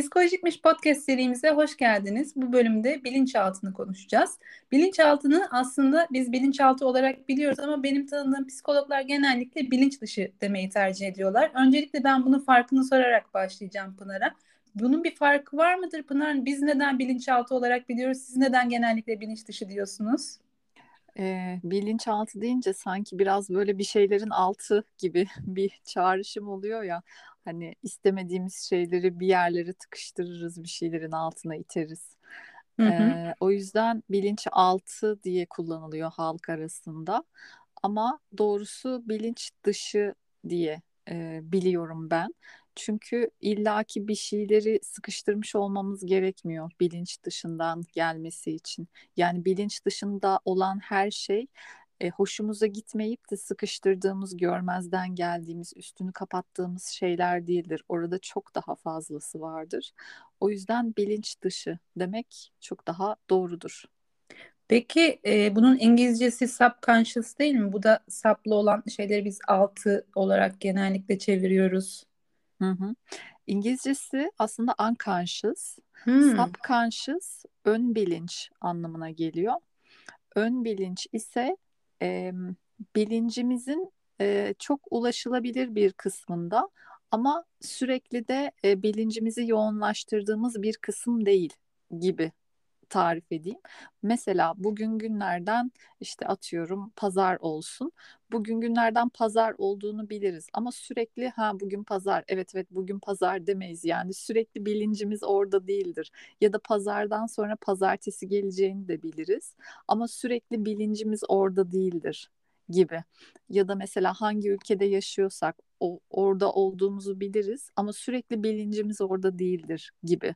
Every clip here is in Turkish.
Psikolojikmiş podcast serimize hoş geldiniz. Bu bölümde bilinçaltını konuşacağız. Bilinçaltını aslında biz bilinçaltı olarak biliyoruz ama benim tanıdığım psikologlar genellikle bilinç dışı demeyi tercih ediyorlar. Öncelikle ben bunun farkını sorarak başlayacağım Pınar'a. Bunun bir farkı var mıdır Pınar? Biz neden bilinçaltı olarak biliyoruz? Siz neden genellikle bilinç dışı diyorsunuz? E, bilinçaltı deyince sanki biraz böyle bir şeylerin altı gibi bir çağrışım oluyor ya. Hani istemediğimiz şeyleri bir yerlere tıkıştırırız, bir şeylerin altına iteriz. Hı hı. E, o yüzden bilinçaltı diye kullanılıyor halk arasında. Ama doğrusu bilinç dışı diye e, biliyorum ben. Çünkü illaki bir şeyleri sıkıştırmış olmamız gerekmiyor bilinç dışından gelmesi için. Yani bilinç dışında olan her şey e, hoşumuza gitmeyip de sıkıştırdığımız, görmezden geldiğimiz, üstünü kapattığımız şeyler değildir. Orada çok daha fazlası vardır. O yüzden bilinç dışı demek çok daha doğrudur. Peki e, bunun İngilizcesi subconscious değil mi? Bu da saplı olan şeyleri biz altı olarak genellikle çeviriyoruz. Hı hı. İngilizcesi aslında unconscious. Hmm. Subconscious ön bilinç anlamına geliyor. Ön bilinç ise e, bilincimizin e, çok ulaşılabilir bir kısmında ama sürekli de e, bilincimizi yoğunlaştırdığımız bir kısım değil gibi tarif edeyim. Mesela bugün günlerden işte atıyorum pazar olsun. Bugün günlerden pazar olduğunu biliriz ama sürekli ha bugün pazar evet evet bugün pazar demeyiz. Yani sürekli bilincimiz orada değildir. Ya da pazardan sonra pazartesi geleceğini de biliriz ama sürekli bilincimiz orada değildir gibi. Ya da mesela hangi ülkede yaşıyorsak o, orada olduğumuzu biliriz ama sürekli bilincimiz orada değildir gibi.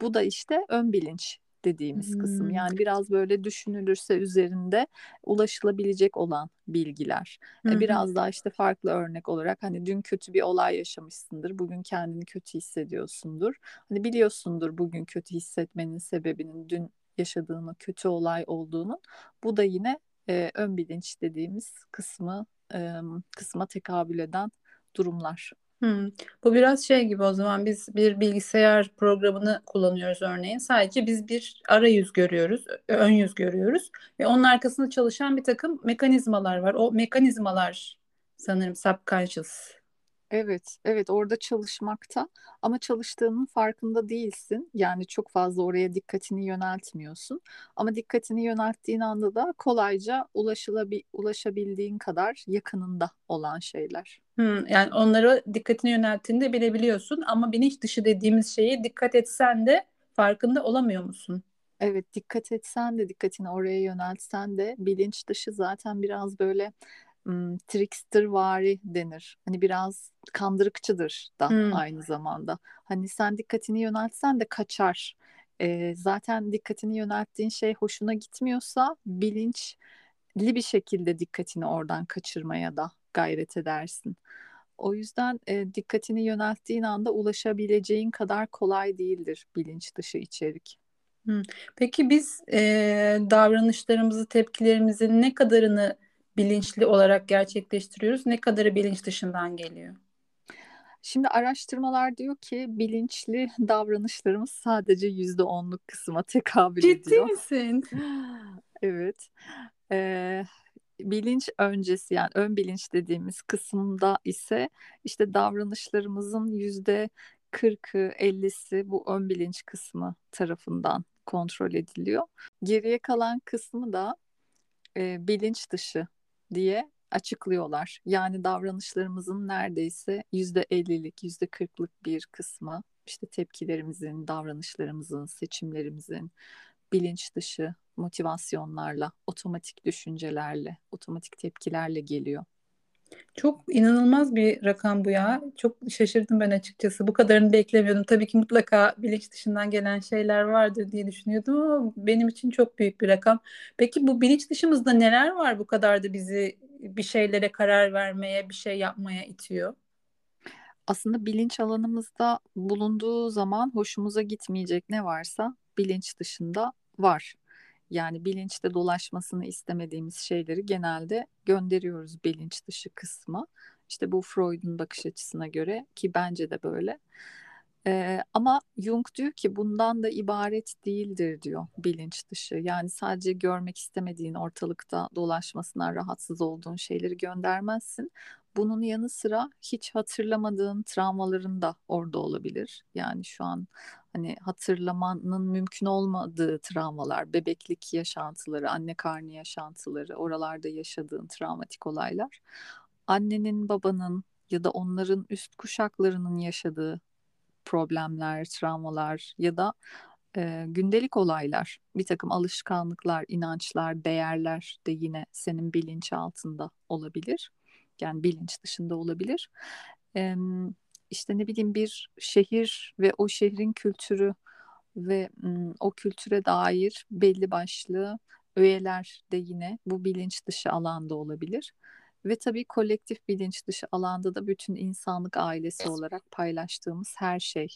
Bu da işte ön bilinç dediğimiz hmm. kısım. Yani biraz böyle düşünülürse üzerinde ulaşılabilecek olan bilgiler. Hmm. Biraz daha işte farklı örnek olarak hani dün kötü bir olay yaşamışsındır. Bugün kendini kötü hissediyorsundur. Hani biliyorsundur bugün kötü hissetmenin sebebinin dün yaşadığın o kötü olay olduğunu. Bu da yine e, ön bilinç dediğimiz kısmı e, kısma tekabül eden durumlar. Hmm. Bu biraz şey gibi o zaman biz bir bilgisayar programını kullanıyoruz örneğin. Sadece biz bir arayüz görüyoruz, ön yüz görüyoruz ve onun arkasında çalışan bir takım mekanizmalar var. O mekanizmalar sanırım subconscious. Evet, evet orada çalışmakta ama çalıştığının farkında değilsin. Yani çok fazla oraya dikkatini yöneltmiyorsun. Ama dikkatini yönelttiğin anda da kolayca ulaşılabi ulaşabildiğin kadar yakınında olan şeyler. Hmm, yani onlara dikkatini yönelttiğinde bilebiliyorsun ama bilinç dışı dediğimiz şeyi dikkat etsen de farkında olamıyor musun? Evet dikkat etsen de dikkatini oraya yöneltsen de bilinç dışı zaten biraz böyle trickster vari denir. Hani biraz kandırıkçıdır da hmm. aynı zamanda. Hani sen dikkatini yöneltsen de kaçar. Ee, zaten dikkatini yönelttiğin şey hoşuna gitmiyorsa bilinçli bir şekilde dikkatini oradan kaçırmaya da gayret edersin. O yüzden e, dikkatini yönelttiğin anda ulaşabileceğin kadar kolay değildir bilinç dışı içerik. Peki biz e, davranışlarımızı, tepkilerimizin ne kadarını bilinçli olarak gerçekleştiriyoruz, ne kadarı bilinç dışından geliyor? Şimdi araştırmalar diyor ki bilinçli davranışlarımız sadece yüzde onluk kısma tekabül Ciddi ediyor. Ciddi misin? evet. Ee, bilinç öncesi yani ön bilinç dediğimiz kısımda ise işte davranışlarımızın yüzde 40'ı 50'si bu ön bilinç kısmı tarafından kontrol ediliyor. Geriye kalan kısmı da e, bilinç dışı diye açıklıyorlar. Yani davranışlarımızın neredeyse yüzde ellilik, yüzde kırklık bir kısmı işte tepkilerimizin, davranışlarımızın, seçimlerimizin bilinç dışı motivasyonlarla, otomatik düşüncelerle, otomatik tepkilerle geliyor. Çok inanılmaz bir rakam bu ya. Çok şaşırdım ben açıkçası. Bu kadarını beklemiyordum. Tabii ki mutlaka bilinç dışından gelen şeyler vardır diye düşünüyordum ama benim için çok büyük bir rakam. Peki bu bilinç dışımızda neler var bu kadar da bizi bir şeylere karar vermeye, bir şey yapmaya itiyor? Aslında bilinç alanımızda bulunduğu zaman hoşumuza gitmeyecek ne varsa bilinç dışında var. Yani bilinçte dolaşmasını istemediğimiz şeyleri genelde gönderiyoruz bilinç dışı kısma. İşte bu Freud'un bakış açısına göre ki bence de böyle. Ee, ama Jung diyor ki bundan da ibaret değildir diyor bilinç dışı. Yani sadece görmek istemediğin ortalıkta dolaşmasından rahatsız olduğun şeyleri göndermezsin. Bunun yanı sıra hiç hatırlamadığın travmaların da orada olabilir. Yani şu an hani hatırlamanın mümkün olmadığı travmalar, bebeklik yaşantıları, anne karnı yaşantıları, oralarda yaşadığın travmatik olaylar. Annenin, babanın ya da onların üst kuşaklarının yaşadığı problemler, travmalar ya da e, gündelik olaylar, bir takım alışkanlıklar, inançlar, değerler de yine senin bilinç altında olabilir. Yani bilinç dışında olabilir. E, işte ne bileyim bir şehir ve o şehrin kültürü ve o kültüre dair belli başlı öğeler de yine bu bilinç dışı alanda olabilir. Ve tabii kolektif bilinç dışı alanda da bütün insanlık ailesi olarak paylaştığımız her şey.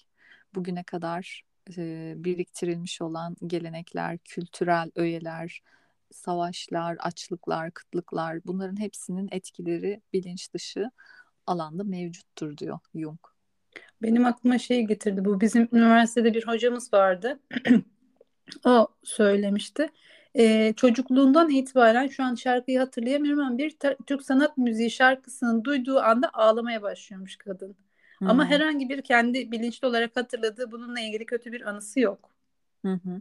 Bugüne kadar e, biriktirilmiş olan gelenekler, kültürel öğeler, savaşlar, açlıklar, kıtlıklar bunların hepsinin etkileri bilinç dışı alanda mevcuttur diyor Jung. Benim aklıma şey getirdi. Bu bizim üniversitede bir hocamız vardı. o söylemişti. Ee, çocukluğundan itibaren şu an şarkıyı hatırlayamıyorum ama bir Türk sanat müziği şarkısını duyduğu anda ağlamaya başlıyormuş kadın. Hmm. Ama herhangi bir kendi bilinçli olarak hatırladığı bununla ilgili kötü bir anısı yok. Hı hı.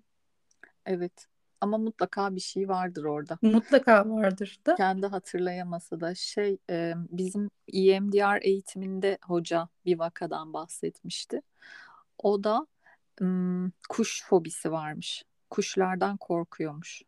Evet. Ama mutlaka bir şey vardır orada. Mutlaka vardır da. Kendi hatırlayamasa da şey e, bizim EMDR eğitiminde hoca bir vakadan bahsetmişti. O da m, kuş fobisi varmış. Kuşlardan korkuyormuş.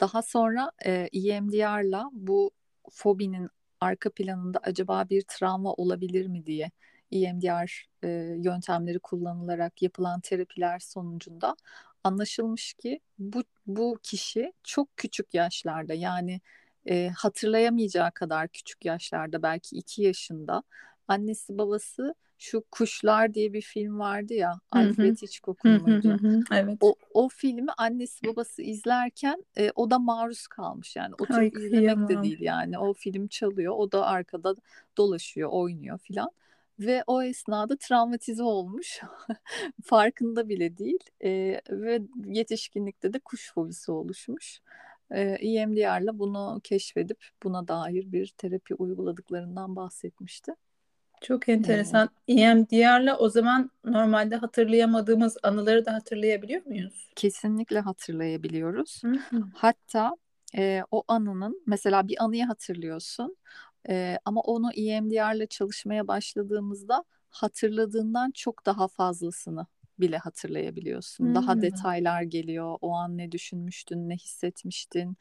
Daha sonra e, EMDR'la bu fobinin arka planında acaba bir travma olabilir mi diye EMDR e, yöntemleri kullanılarak yapılan terapiler sonucunda anlaşılmış ki bu bu kişi çok küçük yaşlarda yani e, hatırlayamayacağı kadar küçük yaşlarda belki iki yaşında annesi babası şu Kuşlar diye bir film vardı ya Alfred Hitchcock'un muydu? evet. O, o filmi annesi babası izlerken e, o da maruz kalmış yani oturup Ay, izlemek de değil yani o film çalıyor o da arkada dolaşıyor oynuyor filan ve o esnada travmatize olmuş farkında bile değil e, ve yetişkinlikte de kuş fobisi oluşmuş. E, EMDR'la bunu keşfedip buna dair bir terapi uyguladıklarından bahsetmişti. Çok enteresan. EMDR'la o zaman normalde hatırlayamadığımız anıları da hatırlayabiliyor muyuz? Kesinlikle hatırlayabiliyoruz. Hı hı. Hatta e, o anının mesela bir anıyı hatırlıyorsun e, ama onu EMDR'la çalışmaya başladığımızda hatırladığından çok daha fazlasını bile hatırlayabiliyorsun. Hmm. Daha detaylar geliyor. O an ne düşünmüştün, ne hissetmiştin,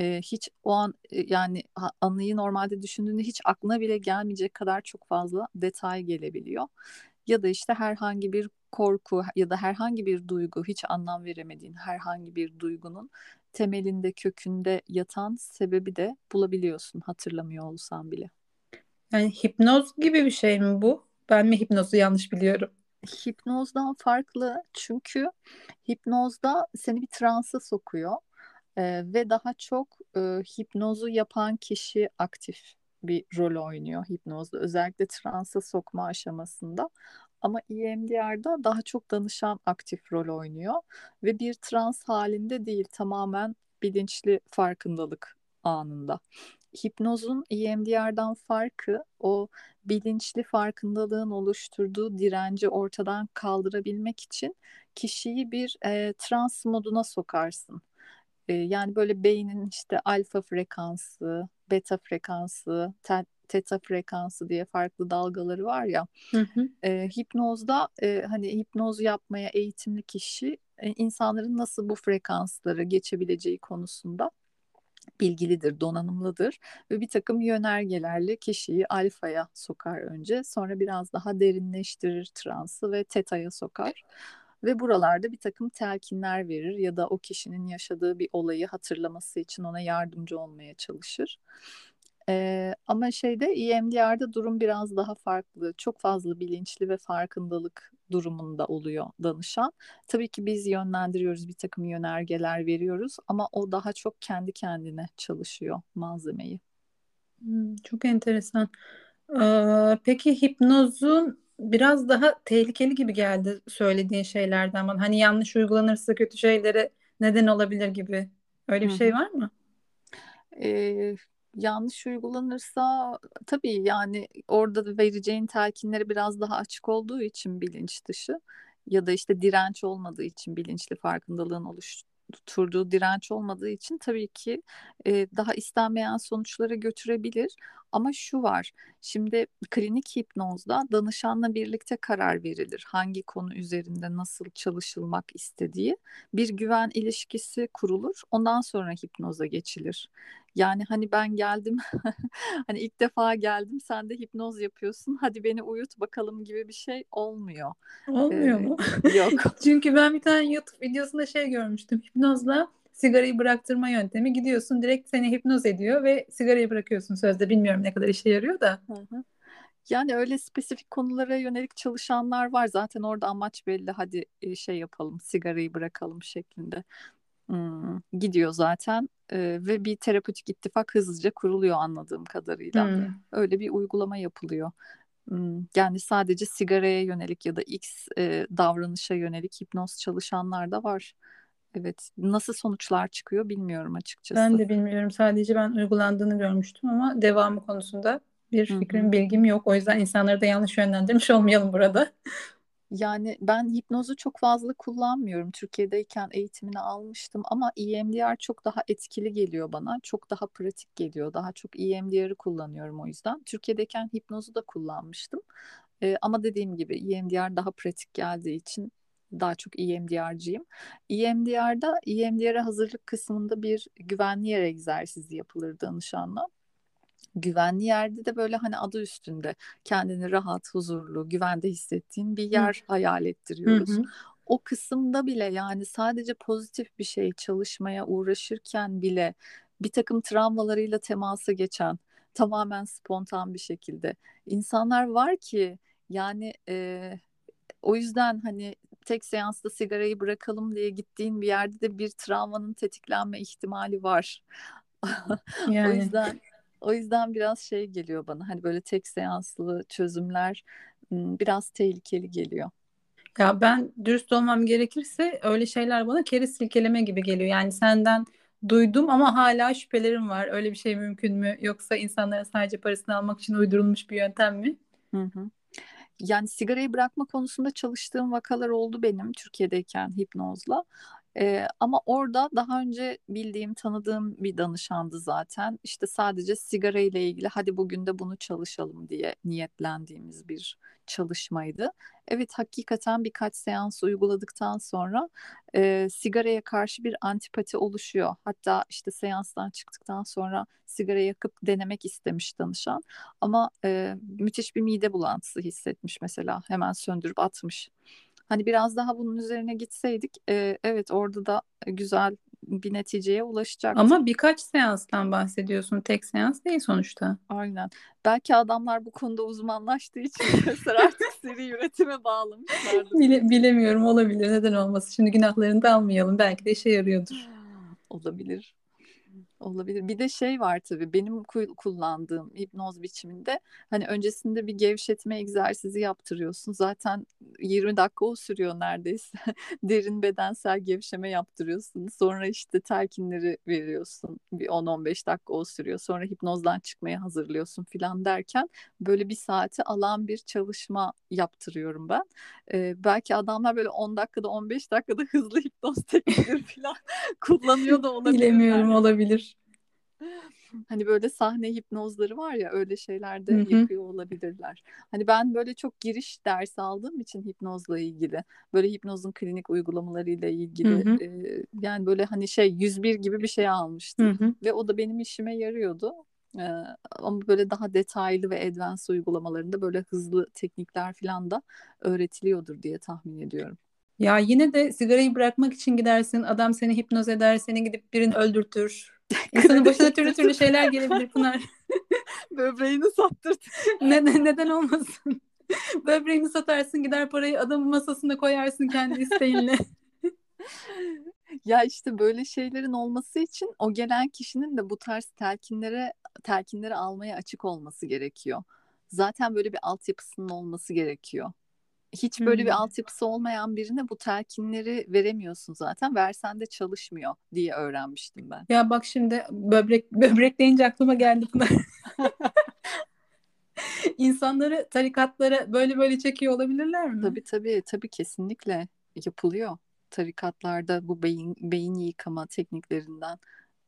e, hiç o an e, yani anıyı normalde düşündüğünde hiç aklına bile gelmeyecek kadar çok fazla detay gelebiliyor. Ya da işte herhangi bir korku ya da herhangi bir duygu hiç anlam veremediğin herhangi bir duygunun temelinde kökünde yatan sebebi de bulabiliyorsun hatırlamıyor olsan bile. Yani hipnoz gibi bir şey mi bu? Ben mi hipnozu yanlış biliyorum? Hipnozdan farklı çünkü hipnozda seni bir transa sokuyor ee, ve daha çok e, hipnozu yapan kişi aktif bir rol oynuyor hipnozda. Özellikle transa sokma aşamasında. Ama EMDR'da daha çok danışan aktif rol oynuyor ve bir trans halinde değil tamamen bilinçli farkındalık anında. Hipnozun EMDR'dan farkı o bilinçli farkındalığın oluşturduğu direnci ortadan kaldırabilmek için kişiyi bir e, trans moduna sokarsın. E, yani böyle beynin işte alfa frekansı, beta frekansı, te, teta frekansı diye farklı dalgaları var ya. Hı hı. E, hipnozda e, hani hipnoz yapmaya eğitimli kişi e, insanların nasıl bu frekansları geçebileceği konusunda bilgilidir, donanımlıdır ve bir takım yönergelerle kişiyi alfaya sokar önce, sonra biraz daha derinleştirir transı ve teta'ya sokar ve buralarda bir takım telkinler verir ya da o kişinin yaşadığı bir olayı hatırlaması için ona yardımcı olmaya çalışır. Ee, ama şeyde EMDR'da durum biraz daha farklı. Çok fazla bilinçli ve farkındalık durumunda oluyor danışan. Tabii ki biz yönlendiriyoruz, bir takım yönergeler veriyoruz ama o daha çok kendi kendine çalışıyor malzemeyi. Hmm, çok enteresan. Ee, peki hipnozun biraz daha tehlikeli gibi geldi söylediğin şeylerden bana. Hani yanlış uygulanırsa kötü şeylere neden olabilir gibi. Öyle bir Hı şey var mı? Ee, yanlış uygulanırsa tabii yani orada da vereceğin telkinleri biraz daha açık olduğu için bilinç dışı ya da işte direnç olmadığı için bilinçli farkındalığın oluşturduğu direnç olmadığı için tabii ki e, daha istenmeyen sonuçlara götürebilir. Ama şu var, şimdi klinik hipnozda danışanla birlikte karar verilir. Hangi konu üzerinde nasıl çalışılmak istediği bir güven ilişkisi kurulur. Ondan sonra hipnoza geçilir. Yani hani ben geldim, hani ilk defa geldim, sen de hipnoz yapıyorsun, hadi beni uyut bakalım gibi bir şey olmuyor. Olmuyor Ee, mu? yok. Çünkü ben bir tane YouTube videosunda şey görmüştüm. Hipnozla sigarayı bıraktırma yöntemi. Gidiyorsun direkt seni hipnoz ediyor ve sigarayı bırakıyorsun sözde. Bilmiyorum ne kadar işe yarıyor da. Hı hı. Yani öyle spesifik konulara yönelik çalışanlar var. Zaten orada amaç belli. Hadi e, şey yapalım, sigarayı bırakalım şeklinde. Hmm, gidiyor zaten Ee, ve bir terapötik ittifak hızlıca kuruluyor anladığım kadarıyla. Hmm. Öyle bir uygulama yapılıyor. Hmm, yani sadece sigaraya yönelik ya da X e, davranışa yönelik hipnoz çalışanlar da var. Evet, nasıl sonuçlar çıkıyor bilmiyorum Ben açıkçası. de bilmiyorum. Sadece ben uygulandığını görmüştüm ama devamı konusunda bir fikrim, hı. bilgim yok. O yüzden insanları da yanlış yönlendirmiş olmayalım burada. Yani ben hipnozu çok fazla kullanmıyorum. Türkiye'deyken eğitimini almıştım ama EMDR çok daha etkili geliyor bana. Çok daha pratik geliyor. Daha çok EMDR'ı kullanıyorum o yüzden. Türkiye'deyken hipnozu da kullanmıştım. Ee, ama dediğim gibi EMDR daha pratik geldiği için daha çok EMDR'cıyım. EMDR'da EMDR'a hazırlık kısmında bir güvenli yer egzersizi yapılır danışanla güvenli yerde de böyle hani adı üstünde kendini rahat, huzurlu, güvende hissettiğin bir Hı yer hayal hı. ettiriyoruz. hı. O kısımda bile yani sadece pozitif bir şey çalışmaya uğraşırken bile bir takım travmalarıyla temasa geçen tamamen spontan bir şekilde insanlar var ki yani e, o yüzden hani tek seansta sigarayı bırakalım diye gittiğin bir yerde de bir travmanın tetiklenme ihtimali var. O Yani yüzden o yüzden biraz şey geliyor bana. Hani böyle tek seanslı çözümler biraz tehlikeli geliyor. ya ben dürüst olmam gerekirse öyle şeyler bana kere silkeleme gibi geliyor. Yani senden duydum ama hala şüphelerim var. Öyle bir şey mümkün mü? Yoksa insanların sadece parasını almak için uydurulmuş bir yöntem mi? Hı hı. Yani sigarayı bırakma konusunda çalıştığım vakalar oldu benim Türkiye'deyken hipnozla. Ee, ama orada daha önce bildiğim, tanıdığım bir danışandı zaten. İşte sadece sigara ile ilgili hadi bugün de bunu çalışalım diye niyetlendiğimiz bir çalışmaydı. Evet hakikaten birkaç seans uyguladıktan sonra e, sigaraya karşı bir antipati oluşuyor. Hatta işte seanstan çıktıktan sonra sigara yakıp denemek istemiş danışan. Ama e, müthiş bir mide bulantısı hissetmiş mesela. Hemen söndürüp atmış. Hani biraz daha bunun üzerine gitseydik, e, evet orada da güzel bir neticeye ulaşacaktık. Ama birkaç seanstan bahsediyorsun. Tek seans değil sonuçta. Aynen. Belki adamlar bu konuda uzmanlaştığı için artık seri üretime bağlamışlardır. Bile, bilemiyorum olabilir. Neden olmasın? Şimdi günahlarını da almayalım. Belki de işe yarıyordur. Olabilir. Olabilir. Bir de şey var tabii benim ku- kullandığım hipnoz biçiminde hani öncesinde bir gevşetme egzersizi yaptırıyorsun. Zaten 20 dakika o sürüyor neredeyse. Derin bedensel gevşeme yaptırıyorsun. Sonra işte telkinleri veriyorsun. Bir 10-15 dakika o sürüyor. Sonra hipnozdan çıkmaya hazırlıyorsun filan derken böyle bir saati alan bir çalışma yaptırıyorum ben. Ee, belki adamlar böyle 10 dakikada 15 dakikada hızlı hipnoz teknikleri filan kullanıyor da olabilirler Bilemiyorum olabilir. Hani böyle sahne hipnozları var ya öyle şeyler de Hı hı. yapıyor olabilirler. Hani ben böyle çok giriş dersi aldığım için hipnozla ilgili böyle hipnozun klinik uygulamalarıyla ilgili e, yani böyle hani şey 101 gibi bir şey almıştım hı. ve o da benim işime yarıyordu. Ee, ama böyle daha detaylı ve advanced uygulamalarında böyle hızlı teknikler falan da öğretiliyordur diye tahmin ediyorum. Ya yine de sigarayı bırakmak için gidersin. Adam seni hipnoz eder. Seni gidip birini öldürtür. İnsanın başına türlü türlü şeyler gelebilir Pınar. Böbreğini sattırdım. Neden, neden olmasın? Böbreğini satarsın gider parayı adamın masasına koyarsın kendi isteğinle. Ya işte böyle şeylerin olması için o gelen kişinin de bu tarz telkinlere telkinleri almaya açık olması gerekiyor. zaten böyle bir altyapısının olması gerekiyor. Hiç böyle hmm. bir altyapısı olmayan birine bu telkinleri veremiyorsun zaten. Versen de çalışmıyor diye öğrenmiştim ben. Ya bak şimdi böbrek böbrek deyince aklıma geldi bunlar. İnsanları tarikatlara böyle böyle çekiyor olabilirler mi? Tabii tabii tabii kesinlikle yapılıyor. Tarikatlarda bu beyin beyin yıkama tekniklerinden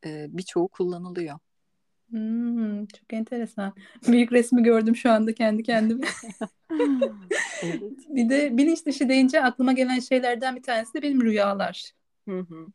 e, birçoğu kullanılıyor. Hmm, çok enteresan. Büyük resmi gördüm şu anda kendi kendime. evet. Bir de bilinç dışı deyince aklıma gelen şeylerden bir tanesi de benim rüyalar. Hı hı.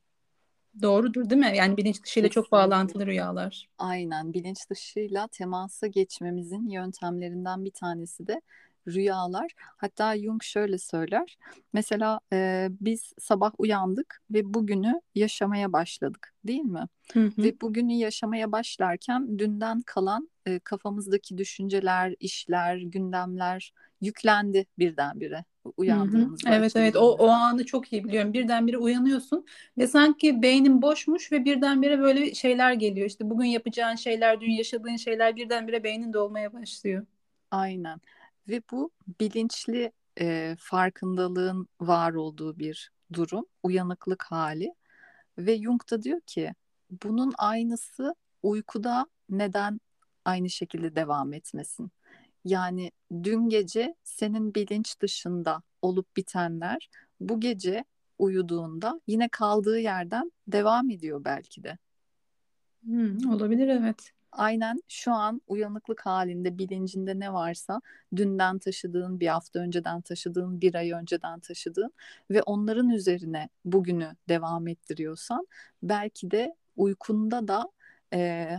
Doğrudur değil mi? Yani bilinç dışıyla çok bağlantılı rüyalar. Aynen bilinç dışıyla temasa geçmemizin yöntemlerinden bir tanesi de rüyalar. Hatta Jung şöyle söyler. Mesela e, biz sabah uyandık ve bugünü yaşamaya başladık değil mi? Hı hı. Ve bugünü yaşamaya başlarken dünden kalan e, kafamızdaki düşünceler, işler, gündemler yüklendi birdenbire uyandığımız. Evet evet o, o anı çok iyi biliyorum. Birdenbire uyanıyorsun ve sanki beynin boşmuş ve birdenbire böyle şeyler geliyor. İşte bugün yapacağın şeyler, dün yaşadığın şeyler birdenbire beynin dolmaya başlıyor. Aynen ve bu bilinçli e, farkındalığın var olduğu bir durum, uyanıklık hali ve Jung da diyor ki bunun aynısı uykuda neden aynı şekilde devam etmesin? Yani dün gece senin bilinç dışında olup bitenler bu gece uyuduğunda yine kaldığı yerden devam ediyor belki de. Hmm, olabilir evet aynen şu an uyanıklık halinde bilincinde ne varsa dünden taşıdığın, bir hafta önceden taşıdığın, bir ay önceden taşıdığın ve onların üzerine bugünü devam ettiriyorsan belki de uykunda da e,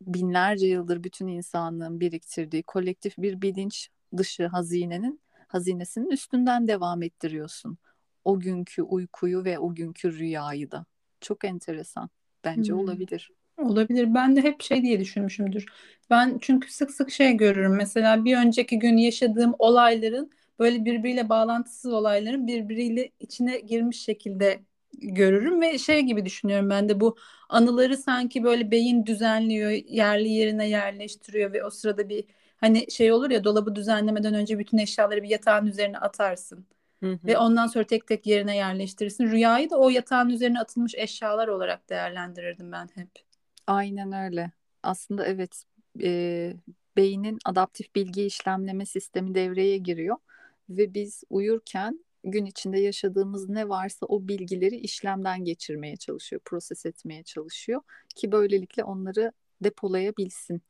binlerce yıldır bütün insanlığın biriktirdiği kolektif bir bilinç dışı hazinenin hazinesinin üstünden devam ettiriyorsun. O günkü uykuyu ve o günkü rüyayı da. Çok enteresan. Bence hmm. olabilir. Olabilir. Ben de hep şey diye düşünmüşümdür. Ben çünkü sık sık şey görürüm. Mesela bir önceki gün yaşadığım olayların böyle birbiriyle bağlantısız olayların birbiriyle içine girmiş şekilde görürüm ve şey gibi düşünüyorum ben de bu anıları sanki böyle beyin düzenliyor, yerli yerine yerleştiriyor ve o sırada bir hani şey olur ya dolabı düzenlemeden önce bütün eşyaları bir yatağın üzerine atarsın. Hı hı. Ve ondan sonra tek tek yerine yerleştirirsin. Rüyayı da o yatağın üzerine atılmış eşyalar olarak değerlendirirdim ben hep. Aynen öyle. Aslında evet e, beynin adaptif bilgi işlemleme sistemi devreye giriyor ve biz uyurken gün içinde yaşadığımız ne varsa o bilgileri işlemden geçirmeye çalışıyor, proses etmeye çalışıyor ki böylelikle onları depolayabilsin,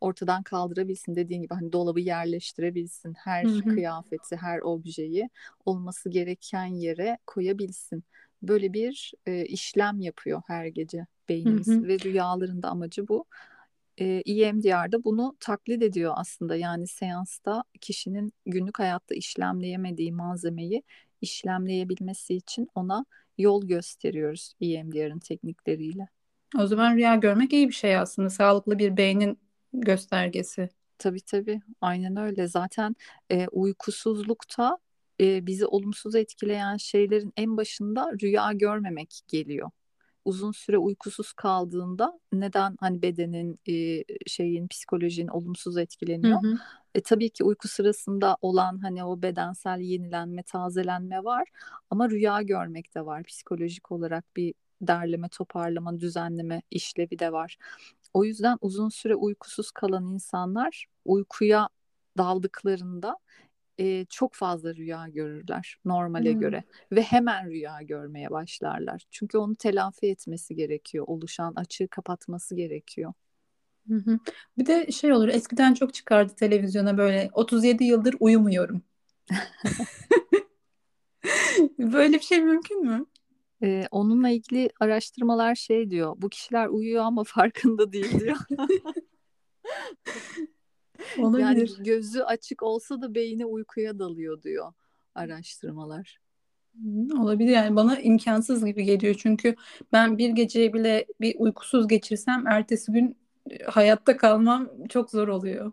ortadan kaldırabilsin dediğin gibi hani dolabı yerleştirebilsin, her hı hı. kıyafeti, her objeyi olması gereken yere koyabilsin. Böyle bir e, işlem yapıyor her gece beynimiz hı hı. ve rüyalarında amacı bu. E, EMDR'da bunu taklit ediyor aslında. Yani seansta kişinin günlük hayatta işlemleyemediği malzemeyi işlemleyebilmesi için ona yol gösteriyoruz EMDR'ın teknikleriyle. O zaman rüya görmek iyi bir şey aslında. Sağlıklı bir beynin göstergesi. Tabii tabii. Aynen öyle. Zaten e, uykusuzlukta e, bizi olumsuz etkileyen şeylerin en başında rüya görmemek geliyor uzun süre uykusuz kaldığında neden hani bedenin e, şeyin psikolojinin olumsuz etkileniyor? Hı hı. E, tabii ki uyku sırasında olan hani o bedensel yenilenme, tazelenme var ama rüya görmek de var. Psikolojik olarak bir derleme, toparlama, düzenleme işlevi de var. O yüzden uzun süre uykusuz kalan insanlar uykuya daldıklarında e, çok fazla rüya görürler normale hmm. göre ve hemen rüya görmeye başlarlar. Çünkü onu telafi etmesi gerekiyor. Oluşan açığı kapatması gerekiyor. Hı hı. Bir de şey olur eskiden çok çıkardı televizyona böyle 37 yıldır uyumuyorum. böyle bir şey mümkün mü? Ee, onunla ilgili araştırmalar şey diyor. Bu kişiler uyuyor ama farkında değil diyor. Olabilir. Yani gözü açık olsa da beyni uykuya dalıyor diyor araştırmalar. Olabilir yani bana imkansız gibi geliyor çünkü ben bir gece bile bir uykusuz geçirsem ertesi gün e, hayatta kalmam çok zor oluyor.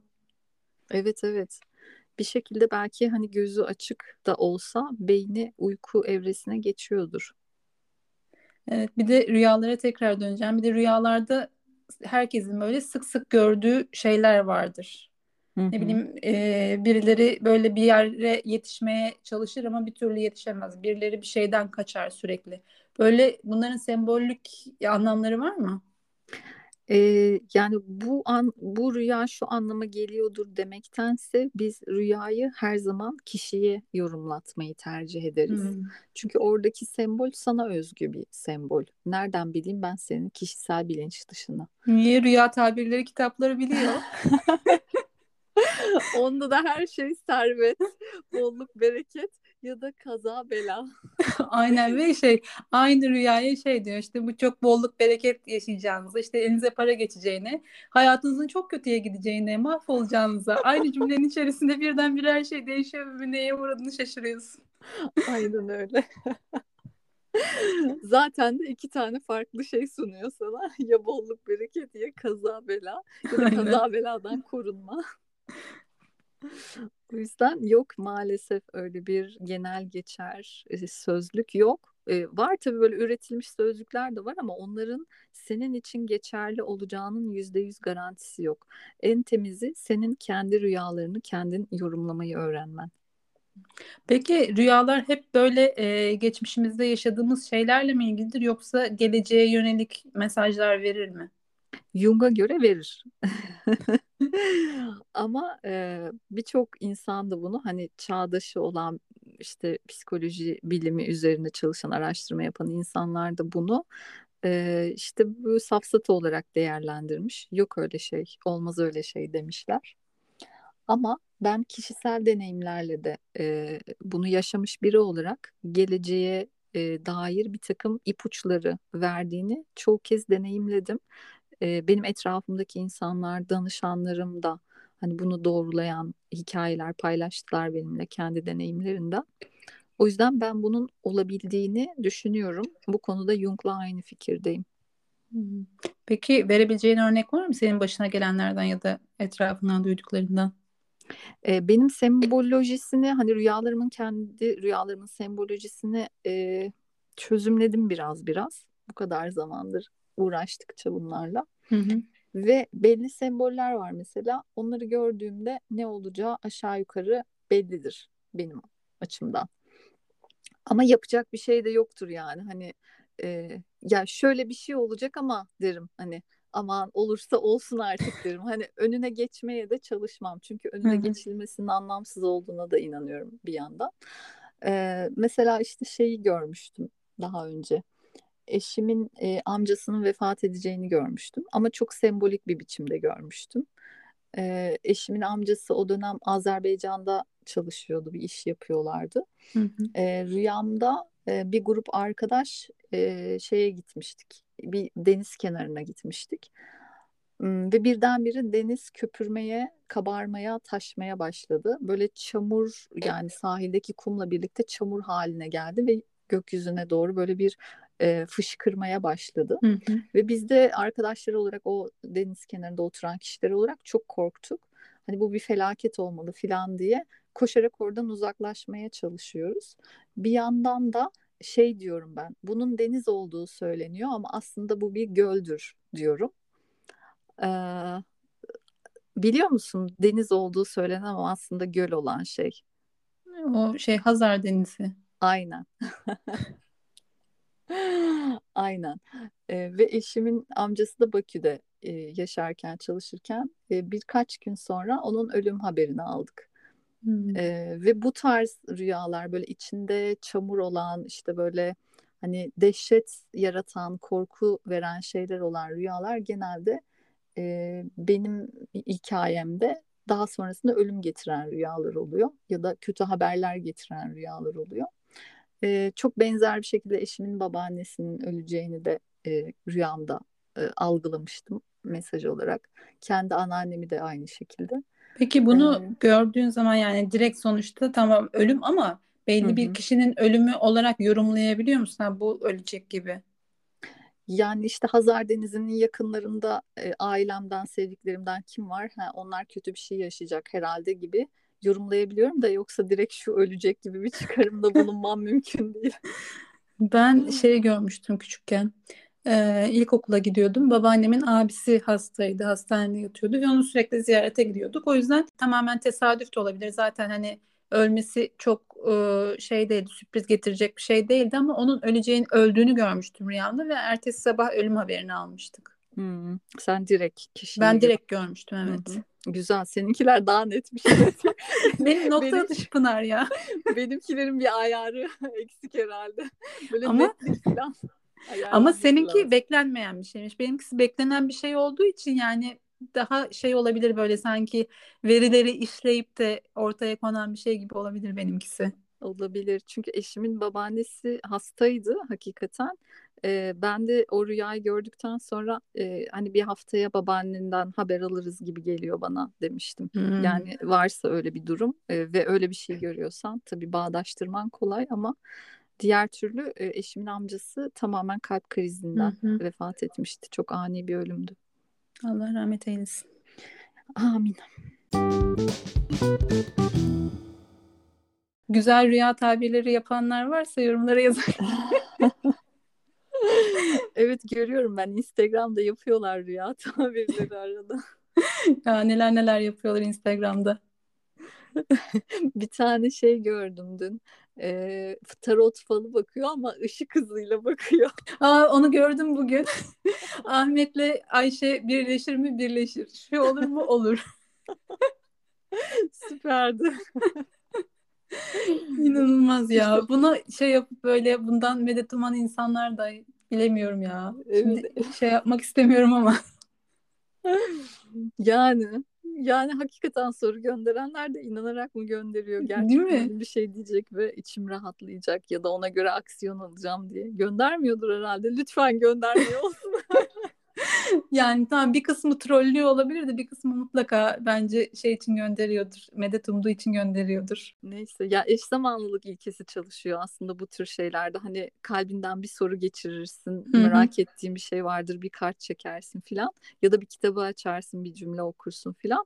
Evet evet. Bir şekilde belki hani gözü açık da olsa beyni uyku evresine geçiyordur. Evet bir de rüyalara tekrar döneceğim. Bir de rüyalarda herkesin böyle sık sık gördüğü şeyler vardır. Hı-hı. Ne bileyim e, birileri böyle bir yere yetişmeye çalışır ama bir türlü yetişemez. Birileri bir şeyden kaçar sürekli. Böyle bunların sembollük anlamları var mı? Ee, yani bu an bu rüya şu anlama geliyordur demektense biz rüyayı her zaman kişiye yorumlatmayı tercih ederiz. Hmm. Çünkü oradaki sembol sana özgü bir sembol. Nereden bileyim ben senin kişisel bilinç dışına. Niye rüya tabirleri kitapları biliyor? Onda da her şey servet, bolluk, bereket ya da kaza bela. Aynen ve şey aynı rüyaya şey diyor işte bu çok bolluk bereket yaşayacağınıza işte elinize para geçeceğine hayatınızın çok kötüye gideceğine mahvolacağınıza aynı cümlenin içerisinde birden bir her şey değişiyor ve neye uğradığını şaşırıyorsun. Aynen öyle. Zaten de iki tane farklı şey sunuyor sana. Ya bolluk bereket ya kaza bela ya da kaza beladan korunma. O yüzden yok maalesef öyle bir genel geçer e, sözlük yok. Ee, var tabii böyle üretilmiş sözlükler de var ama onların senin için geçerli olacağının yüzde yüz garantisi yok. En temizi senin kendi rüyalarını kendin yorumlamayı öğrenmen. Peki rüyalar hep böyle e, geçmişimizde yaşadığımız şeylerle mi ilgilidir yoksa geleceğe yönelik mesajlar verir mi? Jung'a göre verir. Ama e, birçok insan da bunu hani çağdaşı olan işte psikoloji bilimi üzerine çalışan araştırma yapan insanlar da bunu e, işte bu safsatı olarak değerlendirmiş. Yok öyle şey, olmaz öyle şey demişler. Ama ben kişisel deneyimlerle de e, bunu yaşamış biri olarak geleceğe e, dair bir takım ipuçları verdiğini çoğu kez deneyimledim e, benim etrafımdaki insanlar, danışanlarım da hani bunu doğrulayan hikayeler paylaştılar benimle kendi deneyimlerinden. O yüzden ben bunun olabildiğini düşünüyorum. Bu konuda Jung'la aynı fikirdeyim. Peki verebileceğin örnek var mı senin başına gelenlerden ya da etrafından duyduklarından? Ee, benim sembolojisini hani rüyalarımın kendi rüyalarımın sembolojisini e, çözümledim biraz biraz. Bu kadar zamandır uğraştıkça bunlarla. Hı hı. Ve belli semboller var mesela. Onları gördüğümde ne olacağı aşağı yukarı bellidir benim açımdan. Ama yapacak bir şey de yoktur yani. Hani e, ya şöyle bir şey olacak ama derim hani aman olursa olsun artık derim. Hani önüne geçmeye de çalışmam. Çünkü önüne Hı-hı. geçilmesinin anlamsız olduğuna da inanıyorum bir yandan. Ee, mesela işte şeyi görmüştüm daha önce eşimin e, amcasının vefat edeceğini görmüştüm ama çok sembolik bir biçimde görmüştüm. E, eşimin amcası o dönem Azerbaycan'da çalışıyordu, bir iş yapıyorlardı. Hı hı. E, rüyamda e, bir grup arkadaş e, şeye gitmiştik, bir deniz kenarına gitmiştik. Ve birdenbire deniz köpürmeye, kabarmaya, taşmaya başladı. Böyle çamur yani sahildeki kumla birlikte çamur haline geldi ve gökyüzüne doğru böyle bir e, fışkırmaya başladı. Hı hı. Ve biz de arkadaşlar olarak o deniz kenarında oturan kişiler olarak çok korktuk. Hani bu bir felaket olmalı filan diye koşarak oradan uzaklaşmaya çalışıyoruz. Bir yandan da şey diyorum ben bunun deniz olduğu söyleniyor ama aslında bu bir göldür diyorum. Ee, biliyor musun deniz olduğu söylenen ama aslında göl olan şey. O şey Hazar Denizi. Aynen. Aynen. E, ve eşimin amcası da Bakü'de e, yaşarken, çalışırken e, birkaç gün sonra onun ölüm haberini aldık. Hmm. E, ve bu tarz rüyalar böyle içinde çamur olan işte böyle hani dehşet yaratan, korku veren şeyler olan rüyalar genelde e, benim hikayemde daha sonrasında ölüm getiren rüyalar oluyor ya da kötü haberler getiren rüyalar oluyor. E, çok benzer bir şekilde eşimin babaannesinin öleceğini de e, rüyamda e, algılamıştım mesaj olarak. Kendi anneannemi de aynı şekilde. Peki bunu ee, gördüğün zaman yani direkt sonuçta tamam ölüm ama belli hı. bir kişinin ölümü olarak yorumlayabiliyor musun? Ha, bu ölecek gibi. Yani işte Hazar Denizi'nin yakınlarında e, ailemden, sevdiklerimden kim var? Ha, onlar kötü bir şey yaşayacak herhalde gibi yorumlayabiliyorum da yoksa direkt şu ölecek gibi bir çıkarımda bulunmam mümkün değil. Ben şey görmüştüm küçükken. Ee, ilkokula gidiyordum. Babaannemin abisi hastaydı. Hastanede yatıyordu ve onu sürekli ziyarete gidiyorduk. O yüzden tamamen tesadüf de olabilir. Zaten hani ölmesi çok e, şey değildi, sürpriz getirecek bir şey değildi ama onun öleceğini, öldüğünü görmüştüm rüyamda ve ertesi sabah ölüm haberini almıştık. Hmm, sen direkt kişiyi Ben direkt görmüştüm evet. Hı hı. Güzel. Seninkiler daha netmiş. Benim nokta Benim- atışı Pınar ya. Benimkilerin bir ayarı eksik herhalde. Böyle Ama- netlik falan. Ama ayarlanması seninki lazım. beklenmeyen bir şeymiş. Benimkisi beklenen bir şey olduğu için yani daha şey olabilir böyle sanki verileri işleyip de ortaya konan bir şey gibi olabilir benimkisi. Olabilir. Çünkü eşimin babaannesi hastaydı hakikaten. Ee, ben de o rüyayı gördükten sonra e, hani bir haftaya babaannenden haber alırız gibi geliyor bana demiştim. Hmm. Yani varsa öyle bir durum e, ve öyle bir şey görüyorsan tabii bağdaştırman kolay ama diğer türlü e, eşimin amcası tamamen kalp krizinden hı. vefat etmişti. Çok ani bir ölümdü. Allah rahmet eylesin. Amin. Güzel rüya tabirleri yapanlar varsa yorumlara yazın. Evet görüyorum ben Instagram'da yapıyorlar rüya tabirleri arada. ya neler neler yapıyorlar Instagram'da. Bir tane şey gördüm dün. Ee, tarot falı bakıyor ama ışık hızıyla bakıyor. Aa onu gördüm bugün. Ahmet'le Ayşe birleşir mi? Birleşir. Şu olur mu? Olur. Süperdi. İnanılmaz ya. Buna şey yapıp böyle bundan medet uman insanlar da bilemiyorum ya. Şimdi şey yapmak istemiyorum ama. Yani yani hakikaten soru gönderenler de inanarak mı gönderiyor? Değil Gerçekten mi? bir şey diyecek ve içim rahatlayacak ya da ona göre aksiyon alacağım diye. Göndermiyordur herhalde. Lütfen göndermiyor olsun. Yani tamam bir kısmı trollüyor olabilir de bir kısmı mutlaka bence şey için gönderiyordur. Medet umduğu için gönderiyordur. Neyse ya eş zamanlılık ilkesi çalışıyor aslında bu tür şeylerde. Hani kalbinden bir soru geçirirsin, Hı hı. merak ettiğin bir şey vardır, bir kart çekersin filan ya da bir kitabı açarsın, bir cümle okursun filan.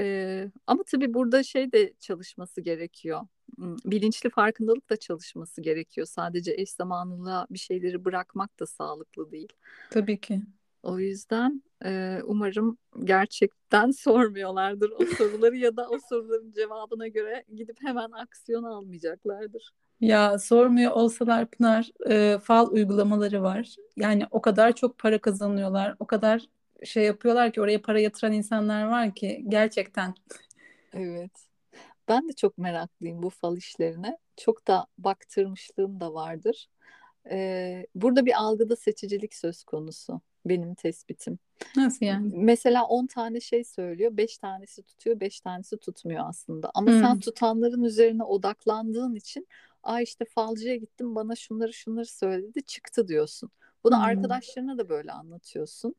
Ee, ama tabii burada şey de çalışması gerekiyor. Hmm, Bilinçli farkındalık da çalışması gerekiyor. Sadece eş zamanlılığa bir şeyleri bırakmak da sağlıklı değil. Tabii ki. O yüzden e, umarım gerçekten sormuyorlardır o soruları ya da o soruların cevabına göre gidip hemen aksiyon almayacaklardır. Ya sormuyor olsalar Pınar e, fal uygulamaları var. Yani o kadar çok para kazanıyorlar. O kadar şey yapıyorlar ki oraya para yatıran insanlar var ki gerçekten. Evet. Ben de çok meraklıyım bu fal işlerine. Çok da baktırmışlığım da vardır. Ee, burada bir algıda seçicilik söz konusu. Benim tespitim. Nasıl yani? Mesela 10 tane şey söylüyor, 5 tanesi tutuyor, 5 tanesi tutmuyor aslında. Ama Hmm. sen tutanların üzerine odaklandığın için, aa işte falcıya gittim bana şunları şunları söyledi, çıktı diyorsun. Bunu Hmm. arkadaşlarına da böyle anlatıyorsun.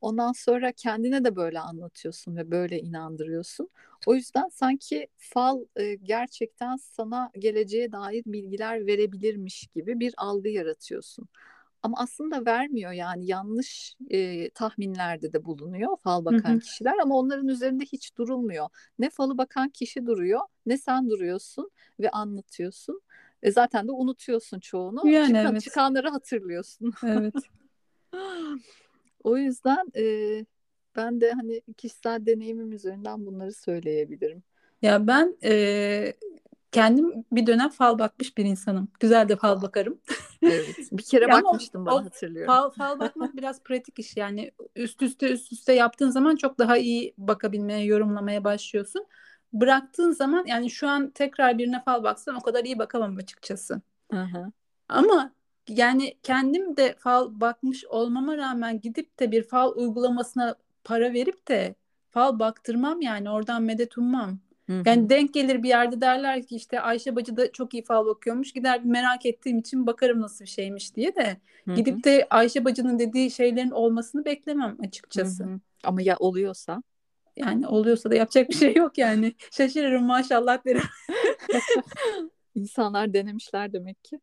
Ondan sonra kendine de böyle anlatıyorsun ve böyle inandırıyorsun. O yüzden sanki fal e, gerçekten sana geleceğe dair bilgiler verebilirmiş gibi bir algı yaratıyorsun. Ama aslında vermiyor yani yanlış e, tahminlerde de bulunuyor fal Hı bakan hı. kişiler ama onların üzerinde hiç durulmuyor. Ne falı bakan kişi duruyor ne sen duruyorsun ve anlatıyorsun. E, zaten de unutuyorsun çoğunu. Yani Çıkan, evet. çıkanları hatırlıyorsun. Evet. O yüzden e, ben de hani kişisel deneyimim üzerinden bunları söyleyebilirim. Ya ben e, kendim bir dönem fal bakmış bir insanım. Güzel de fal bakarım. Evet. Bir kere bakmıştım bana hatırlıyorum. Fal, fal bakmak biraz pratik iş yani üst üste üst üste yaptığın zaman çok daha iyi bakabilmeye, yorumlamaya başlıyorsun. Bıraktığın zaman yani şu an tekrar birine fal baksam o kadar iyi bakamam açıkçası. Hı hı. Ama yani kendim de fal bakmış olmama rağmen gidip de bir fal uygulamasına para verip de fal baktırmam yani oradan medet ummam. Hı hı. Yani denk gelir bir yerde derler ki işte Ayşe Bacı da çok iyi fal bakıyormuş. Gider merak ettiğim için bakarım nasıl bir şeymiş diye de Hı hı. gidip de Ayşe Bacı'nın dediği şeylerin olmasını beklemem açıkçası. hı. Ama ya oluyorsa? Yani oluyorsa da yapacak bir şey yok yani. Şaşırırım maşallah derim. İnsanlar denemişler demek ki.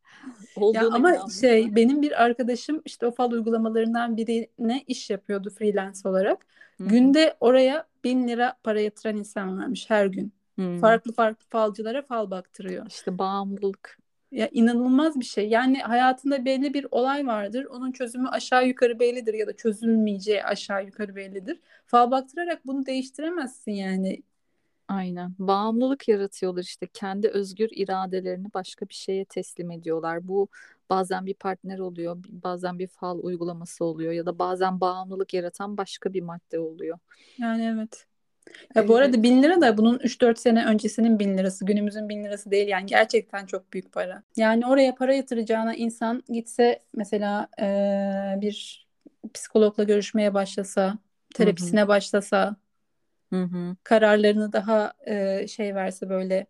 Ya ama inanmışlar. şey benim bir arkadaşım işte o fal uygulamalarından birine iş yapıyordu freelance olarak. Hı hı. Günde oraya bin lira para yatıran insan varmış her gün. Hı. Farklı farklı falcılara fal baktırıyor. İşte bağımlılık. Ya inanılmaz bir şey. Yani hayatında belli bir olay vardır. Onun çözümü aşağı yukarı bellidir ya da çözülmeyeceği aşağı yukarı bellidir. Fal baktırarak bunu değiştiremezsin yani. Aynen. Bağımlılık yaratıyorlar işte. Kendi özgür iradelerini başka bir şeye teslim ediyorlar. Bu bazen bir partner oluyor, bazen bir fal uygulaması oluyor ya da bazen bağımlılık yaratan başka bir madde oluyor. Yani evet. Ya bu arada bin lira da bunun 3-4 sene öncesinin bin lirası, günümüzün bin lirası değil yani gerçekten çok büyük para. Yani oraya para yatıracağına insan gitse mesela e, bir psikologla görüşmeye başlasa, terapisine Hı-hı. başlasa, Hı-hı. kararlarını daha e, şey verse böyle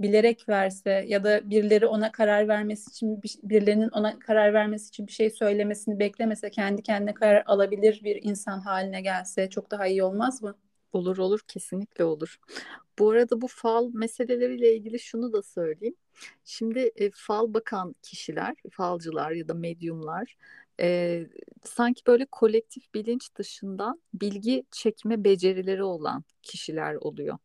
bilerek verse ya da birileri ona karar vermesi için birilerinin ona karar vermesi için bir şey söylemesini beklemese kendi kendine karar alabilir bir insan haline gelse çok daha iyi olmaz mı? Olur olur kesinlikle olur. Bu arada bu fal meseleleriyle ilgili şunu da söyleyeyim. Şimdi e, fal bakan kişiler, falcılar ya da medyumlar e, sanki böyle kolektif bilinç dışında bilgi çekme becerileri olan kişiler oluyor.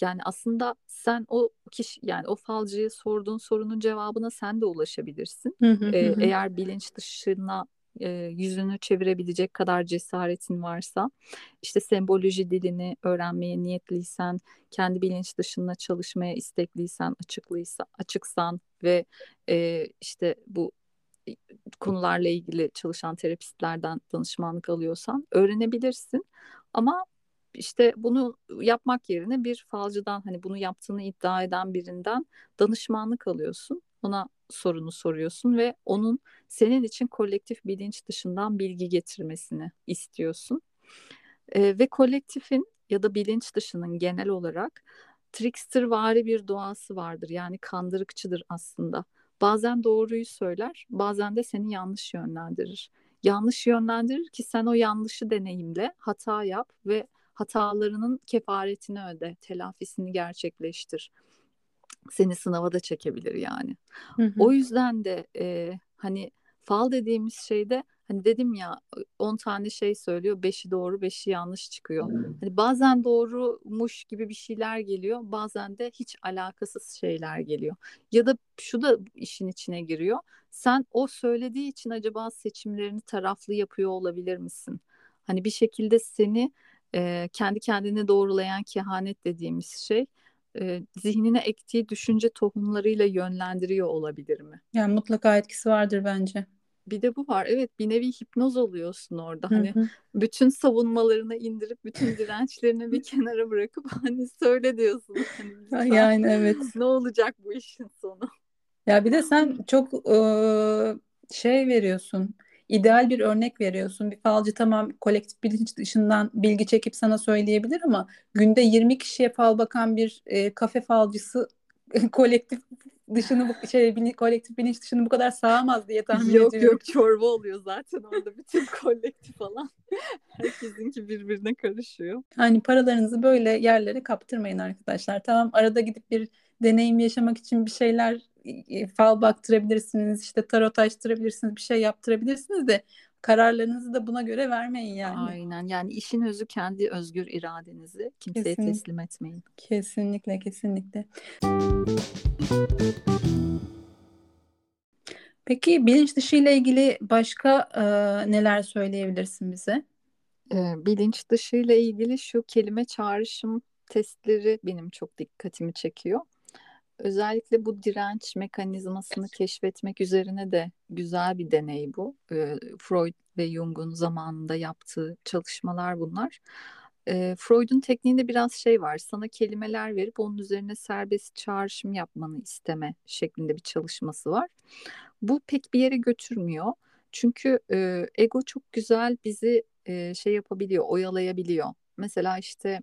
Yani aslında sen o kişi yani o falcıya sorduğun sorunun cevabına sen de ulaşabilirsin. ee, eğer bilinç dışına e, yüzünü çevirebilecek kadar cesaretin varsa, işte semboloji dilini öğrenmeye niyetliysen, kendi bilinç dışında çalışmaya istekliysen, açıklıysa, açıksan ve e, işte bu konularla ilgili çalışan terapistlerden danışmanlık alıyorsan öğrenebilirsin. Ama işte bunu yapmak yerine bir falcıdan hani bunu yaptığını iddia eden birinden danışmanlık alıyorsun. Ona sorunu soruyorsun ve onun senin için kolektif bilinç dışından bilgi getirmesini istiyorsun. E, ve kolektifin ya da bilinç dışının genel olarak trickstervari bir doğası vardır. Yani kandırıkçıdır aslında. Bazen doğruyu söyler, bazen de seni yanlış yönlendirir. Yanlış yönlendirir ki sen o yanlışı deneyimle, hata yap ve hatalarının kefaretini öde, telafisini gerçekleştir. Seni sınava da çekebilir yani. Hı hı. O yüzden de e, hani fal dediğimiz şeyde hani dedim ya 10 tane şey söylüyor, 5'i doğru, 5'i yanlış çıkıyor. Hani bazen doğrumuş gibi bir şeyler geliyor, bazen de hiç alakasız şeyler geliyor. Ya da şu da işin içine giriyor. Sen o söylediği için acaba seçimlerini taraflı yapıyor olabilir misin? Hani bir şekilde seni e, kendi kendini doğrulayan kehanet dediğimiz şey e, zihnine ektiği düşünce tohumlarıyla yönlendiriyor olabilir mi? Yani mutlaka etkisi vardır bence. Bir de bu var. Evet bir nevi hipnoz oluyorsun orada. Hani hı hı. bütün savunmalarını indirip bütün dirençlerini bir kenara bırakıp hani söyle diyorsun. Hani yani evet. Ne olacak bu işin sonu? Ya bir de sen çok e, şey veriyorsun ideal bir örnek veriyorsun. Bir falcı tamam kolektif bilinç dışından bilgi çekip sana söyleyebilir ama günde 20 kişiye fal bakan bir e, kafe falcısı kolektif dışını bu şey kolektif bilinç dışını bu kadar sağamaz diye tahmin yok, ediyorum. Yok yok çorba oluyor zaten orada bütün kolektif falan. Herkesinki birbirine karışıyor. Hani paralarınızı böyle yerlere kaptırmayın arkadaşlar. Tamam arada gidip bir deneyim yaşamak için bir şeyler fal baktırabilirsiniz, işte tarot açtırabilirsiniz, bir şey yaptırabilirsiniz de kararlarınızı da buna göre vermeyin yani. Aynen yani işin özü kendi özgür iradenizi kimseye kesinlikle. teslim etmeyin. Kesinlikle kesinlikle. Peki bilinç dışı ile ilgili başka e, neler söyleyebilirsin bize? E, bilinç dışı ile ilgili şu kelime çağrışım testleri benim çok dikkatimi çekiyor. Özellikle bu direnç mekanizmasını keşfetmek üzerine de güzel bir deney bu. E, Freud ve Jung'un zamanında yaptığı çalışmalar bunlar. E, Freud'un tekniğinde biraz şey var. Sana kelimeler verip onun üzerine serbest çağrışım yapmanı isteme şeklinde bir çalışması var. Bu pek bir yere götürmüyor. Çünkü e, ego çok güzel bizi e, şey yapabiliyor, oyalayabiliyor. Mesela işte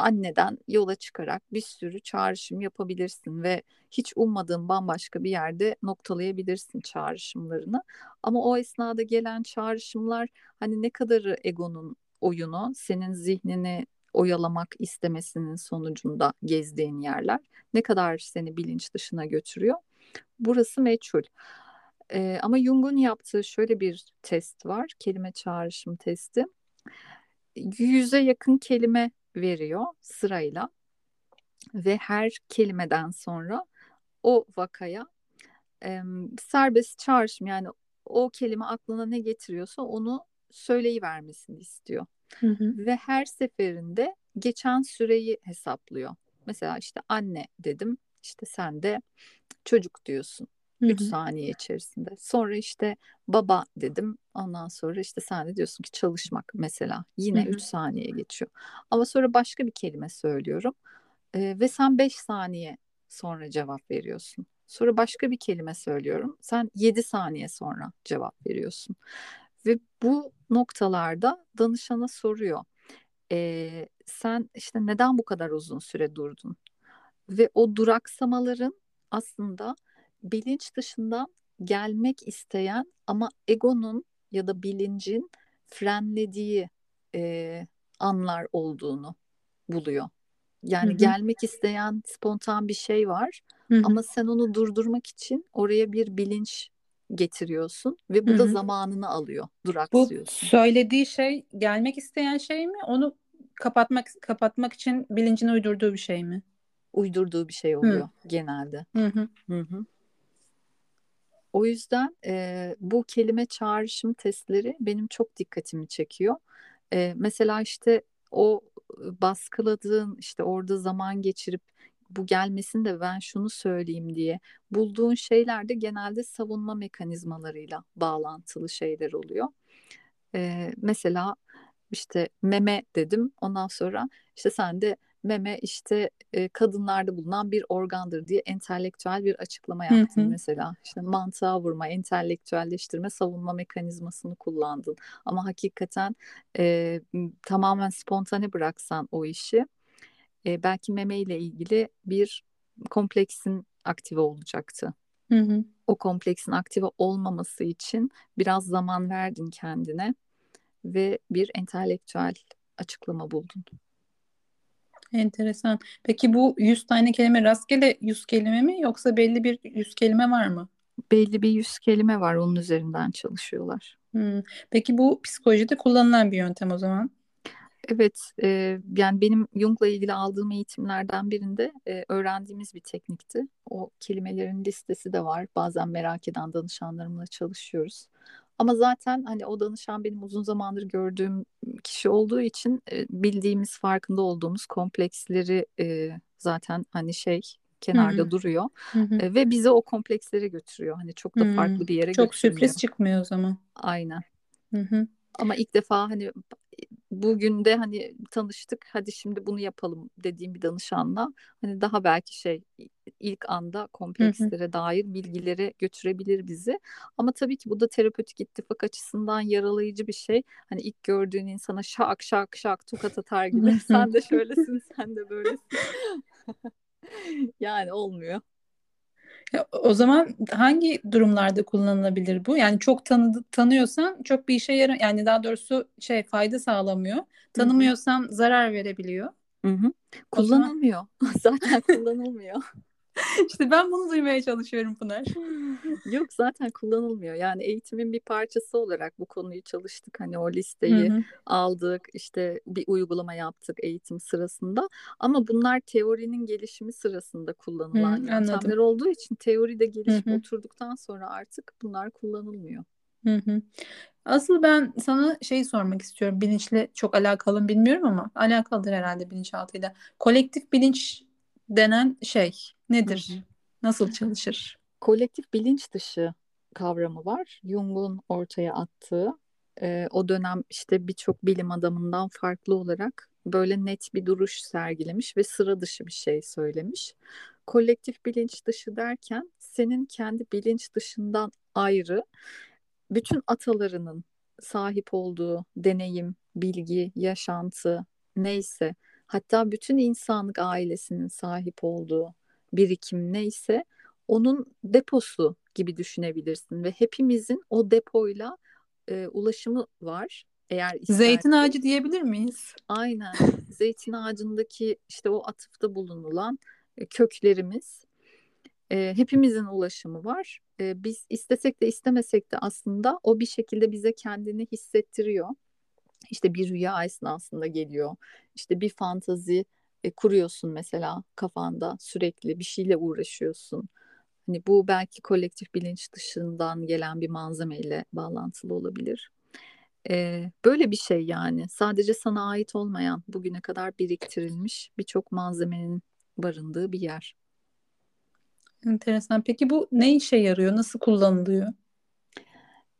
anneden yola çıkarak bir sürü çağrışım yapabilirsin ve hiç ummadığın bambaşka bir yerde noktalayabilirsin çağrışımlarını. Ama o esnada gelen çağrışımlar hani ne kadarı egonun oyunu, senin zihnini oyalamak istemesinin sonucunda gezdiğin yerler ne kadar seni bilinç dışına götürüyor. Burası meçhul. Ee, ama Jung'un yaptığı şöyle bir test var, kelime çağrışım testi. Yüze yakın kelime veriyor sırayla ve her kelimeden sonra o vakaya e, serbest çağrışım yani o kelime aklına ne getiriyorsa onu söyleyivermesini istiyor. Hı hı. Ve her seferinde geçen süreyi hesaplıyor. Mesela işte anne dedim işte sen de çocuk diyorsun. 3 saniye içerisinde. Sonra işte baba dedim. Ondan sonra işte sen de diyorsun ki çalışmak mesela. Yine 3 saniye geçiyor. Ama sonra başka bir kelime söylüyorum. Ee, ve sen 5 saniye sonra cevap veriyorsun. Sonra başka bir kelime söylüyorum. Sen 7 saniye sonra cevap veriyorsun. Ve bu noktalarda danışana soruyor. Ee, sen işte neden bu kadar uzun süre durdun? Ve o duraksamaların aslında bilinç dışından gelmek isteyen ama egonun ya da bilincin frenlediği e, anlar olduğunu buluyor. Yani hı hı. gelmek isteyen spontan bir şey var hı hı. ama sen onu durdurmak için oraya bir bilinç getiriyorsun ve bu hı hı. da zamanını alıyor, duraksıyorsun. Bu söylediği şey gelmek isteyen şey mi? Onu kapatmak kapatmak için bilincin uydurduğu bir şey mi? Uydurduğu bir şey oluyor hı. genelde. Hı hı. Hı hı. O yüzden e, bu kelime çağrışım testleri benim çok dikkatimi çekiyor. E, mesela işte o baskıladığın işte orada zaman geçirip bu gelmesin de ben şunu söyleyeyim diye bulduğun şeyler de genelde savunma mekanizmalarıyla bağlantılı şeyler oluyor. E, mesela işte meme dedim ondan sonra işte sen de meme işte e, kadınlarda bulunan bir organdır diye entelektüel bir açıklama yaptın hı hı. mesela. İşte mantığa vurma, entelektüelleştirme, savunma mekanizmasını kullandın. Ama hakikaten e, tamamen spontane bıraksan o işi e, belki meme ile ilgili bir kompleksin aktive olacaktı. Hı hı. O kompleksin aktive olmaması için biraz zaman verdin kendine ve bir entelektüel açıklama buldun. Enteresan. Peki bu 100 tane kelime rastgele 100 kelime mi yoksa belli bir 100 kelime var mı? Belli bir 100 kelime var onun üzerinden çalışıyorlar. Hmm. Peki bu psikolojide kullanılan bir yöntem o zaman? Evet, e, yani benim Jung'la ilgili aldığım eğitimlerden birinde e, öğrendiğimiz bir teknikti. O kelimelerin listesi de var. Bazen merak eden danışanlarımla çalışıyoruz. Ama zaten hani o danışan benim uzun zamandır gördüğüm kişi olduğu için e, bildiğimiz, farkında olduğumuz kompleksleri e, zaten hani şey kenarda Hı-hı. duruyor Hı-hı. E, ve bizi o komplekslere götürüyor. Hani çok da farklı Hı-hı. bir yere. Çok sürpriz çıkmıyor o zaman. Aynen. Hı-hı. Ama ilk defa hani bugün de hani tanıştık hadi şimdi bunu yapalım dediğim bir danışanla hani daha belki şey ilk anda komplekslere hı hı. dair bilgilere götürebilir bizi. Ama tabii ki bu da terapötik ittifak açısından yaralayıcı bir şey. Hani ilk gördüğün insana şak şak şak tokat atar gibi sen de şöylesin sen de böylesin. yani olmuyor. Ya, o zaman hangi durumlarda kullanılabilir bu? Yani çok tanı tanıyorsan çok bir işe yarar yani daha doğrusu şey fayda sağlamıyor. Tanımıyorsan zarar verebiliyor. Hı-hı. Kullanılmıyor. Zaman... Zaten kullanılmıyor. İşte ben bunu duymaya çalışıyorum Pınar. Yok zaten kullanılmıyor. Yani eğitimin bir parçası olarak bu konuyu çalıştık. Hani o listeyi hı hı. aldık, işte bir uygulama yaptık eğitim sırasında. Ama bunlar teorinin gelişimi sırasında kullanılan hı, yöntemler anladım. olduğu için teoride gelişip hı hı. oturduktan sonra artık bunlar kullanılmıyor. Hı hı. Asıl ben sana şey sormak istiyorum. Bilinçle çok alakalı bilmiyorum ama alakalıdır herhalde bilinçaltıyla. Kolektif bilinç denen şey nedir? Hı hı. Nasıl çalışır? Kolektif bilinç dışı kavramı var. Jung'un ortaya attığı e, o dönem işte birçok bilim adamından farklı olarak böyle net bir duruş sergilemiş ve sıra dışı bir şey söylemiş. Kolektif bilinç dışı derken senin kendi bilinç dışından ayrı bütün atalarının sahip olduğu deneyim, bilgi, yaşantı neyse hatta bütün insanlık ailesinin sahip olduğu birikim neyse onun deposu gibi düşünebilirsin ve hepimizin o depoyla e, ulaşımı var. Eğer istersen. Zeytin ağacı diyebilir miyiz? Aynen. Zeytin ağacındaki işte o atıfta bulunulan köklerimiz e, hepimizin ulaşımı var. E, biz istesek de istemesek de aslında o bir şekilde bize kendini hissettiriyor. İşte bir rüya esnasında geliyor. İşte bir fantazi e, kuruyorsun mesela kafanda sürekli bir şeyle uğraşıyorsun. Hani bu belki kolektif bilinç dışından gelen bir malzemeyle bağlantılı olabilir. Ee, böyle bir şey yani. Sadece sana ait olmayan, bugüne kadar biriktirilmiş birçok malzemenin barındığı bir yer. Enteresan. Peki bu ne işe yarıyor? Nasıl kullanılıyor?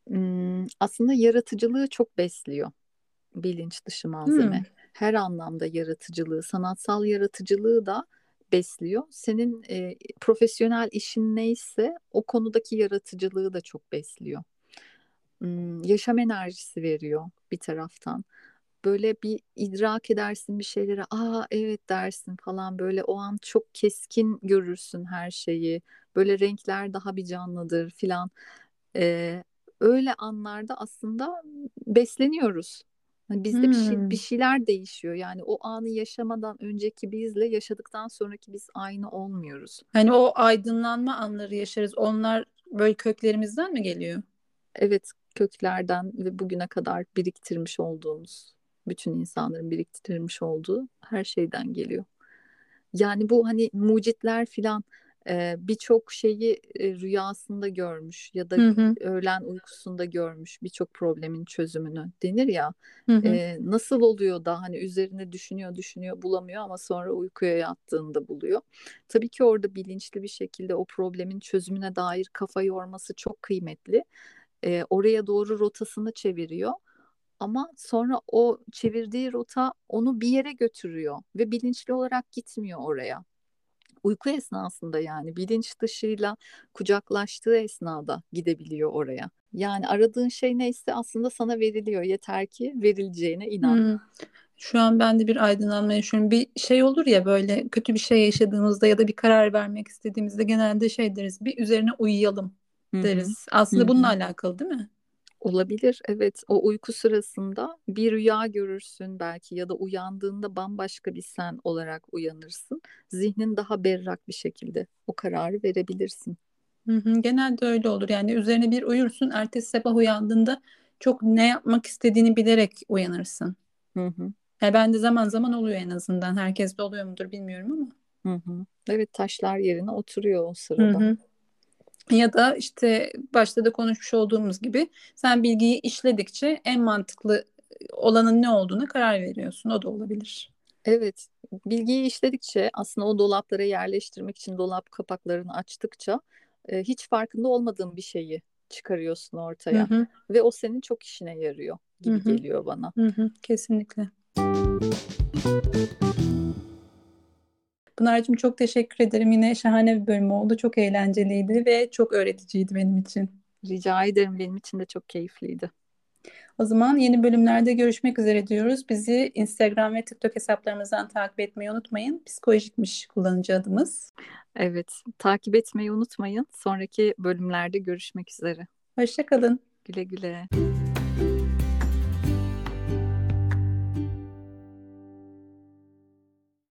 Hmm, aslında yaratıcılığı çok besliyor bilinç dışı malzeme. Hmm. Her anlamda yaratıcılığı, sanatsal yaratıcılığı da besliyor. Senin e, profesyonel işin neyse o konudaki yaratıcılığı da çok besliyor. Hmm, yaşam enerjisi veriyor bir taraftan. Böyle bir idrak edersin bir şeylere, aa evet dersin falan böyle o an çok keskin görürsün her şeyi. Böyle renkler daha bir canlıdır filan. Ee, öyle anlarda aslında besleniyoruz. Hani bizde hmm. bir, şey, bir şeyler değişiyor. Yani o anı yaşamadan önceki bizle yaşadıktan sonraki biz aynı olmuyoruz. Hani o aydınlanma anları yaşarız. Onlar böyle köklerimizden mi geliyor? Evet, köklerden ve bugüne kadar biriktirmiş olduğumuz, bütün insanların biriktirmiş olduğu her şeyden geliyor. Yani bu hani mucitler filan e, birçok şeyi e, rüyasında görmüş ya da hı hı. öğlen uykusunda görmüş birçok problemin çözümünü denir ya hı hı. E, nasıl oluyor da hani üzerine düşünüyor düşünüyor bulamıyor ama sonra uykuya yattığında buluyor. Tabii ki orada bilinçli bir şekilde o problemin çözümüne dair kafa yorması çok kıymetli. E, oraya doğru rotasını çeviriyor. Ama sonra o çevirdiği rota onu bir yere götürüyor ve bilinçli olarak gitmiyor oraya uyku esnasında yani bilinç dışıyla kucaklaştığı esnada gidebiliyor oraya. Yani aradığın şey neyse aslında sana veriliyor. Yeter ki verileceğine inan. Hmm. Şu an ben de bir aydınlanma yaşıyorum. Bir şey olur ya böyle kötü bir şey yaşadığımızda ya da bir karar vermek istediğimizde genelde şey deriz. Bir üzerine uyuyalım deriz. Hı-hı. Aslında Hı-hı. bununla alakalı değil mi? Olabilir evet o uyku sırasında bir rüya görürsün belki ya da uyandığında bambaşka bir sen olarak uyanırsın. Zihnin daha berrak bir şekilde o kararı verebilirsin. Hı hı, genelde öyle olur yani üzerine bir uyursun ertesi sabah uyandığında çok ne yapmak istediğini bilerek uyanırsın. Hı hı. Yani ben de zaman zaman oluyor en azından herkes de oluyor mudur bilmiyorum ama. Hı hı. Evet taşlar yerine oturuyor o sırada. Hı hı. Ya da işte başta da konuşmuş olduğumuz gibi sen bilgiyi işledikçe en mantıklı olanın ne olduğunu karar veriyorsun. O da olabilir. Evet, bilgiyi işledikçe aslında o dolaplara yerleştirmek için dolap kapaklarını açtıkça e, hiç farkında olmadığın bir şeyi çıkarıyorsun ortaya hı hı. ve o senin çok işine yarıyor gibi hı hı. geliyor bana. Hı hı, kesinlikle. Pınar'cığım çok teşekkür ederim. Yine şahane bir bölüm oldu. Çok eğlenceliydi ve çok öğreticiydi benim için. Rica ederim. Benim için de çok keyifliydi. O zaman yeni bölümlerde görüşmek üzere diyoruz. Bizi Instagram ve TikTok hesaplarımızdan takip etmeyi unutmayın. Psikolojikmiş kullanıcı adımız. Evet, takip etmeyi unutmayın. Sonraki bölümlerde görüşmek üzere. Hoşçakalın. Güle güle.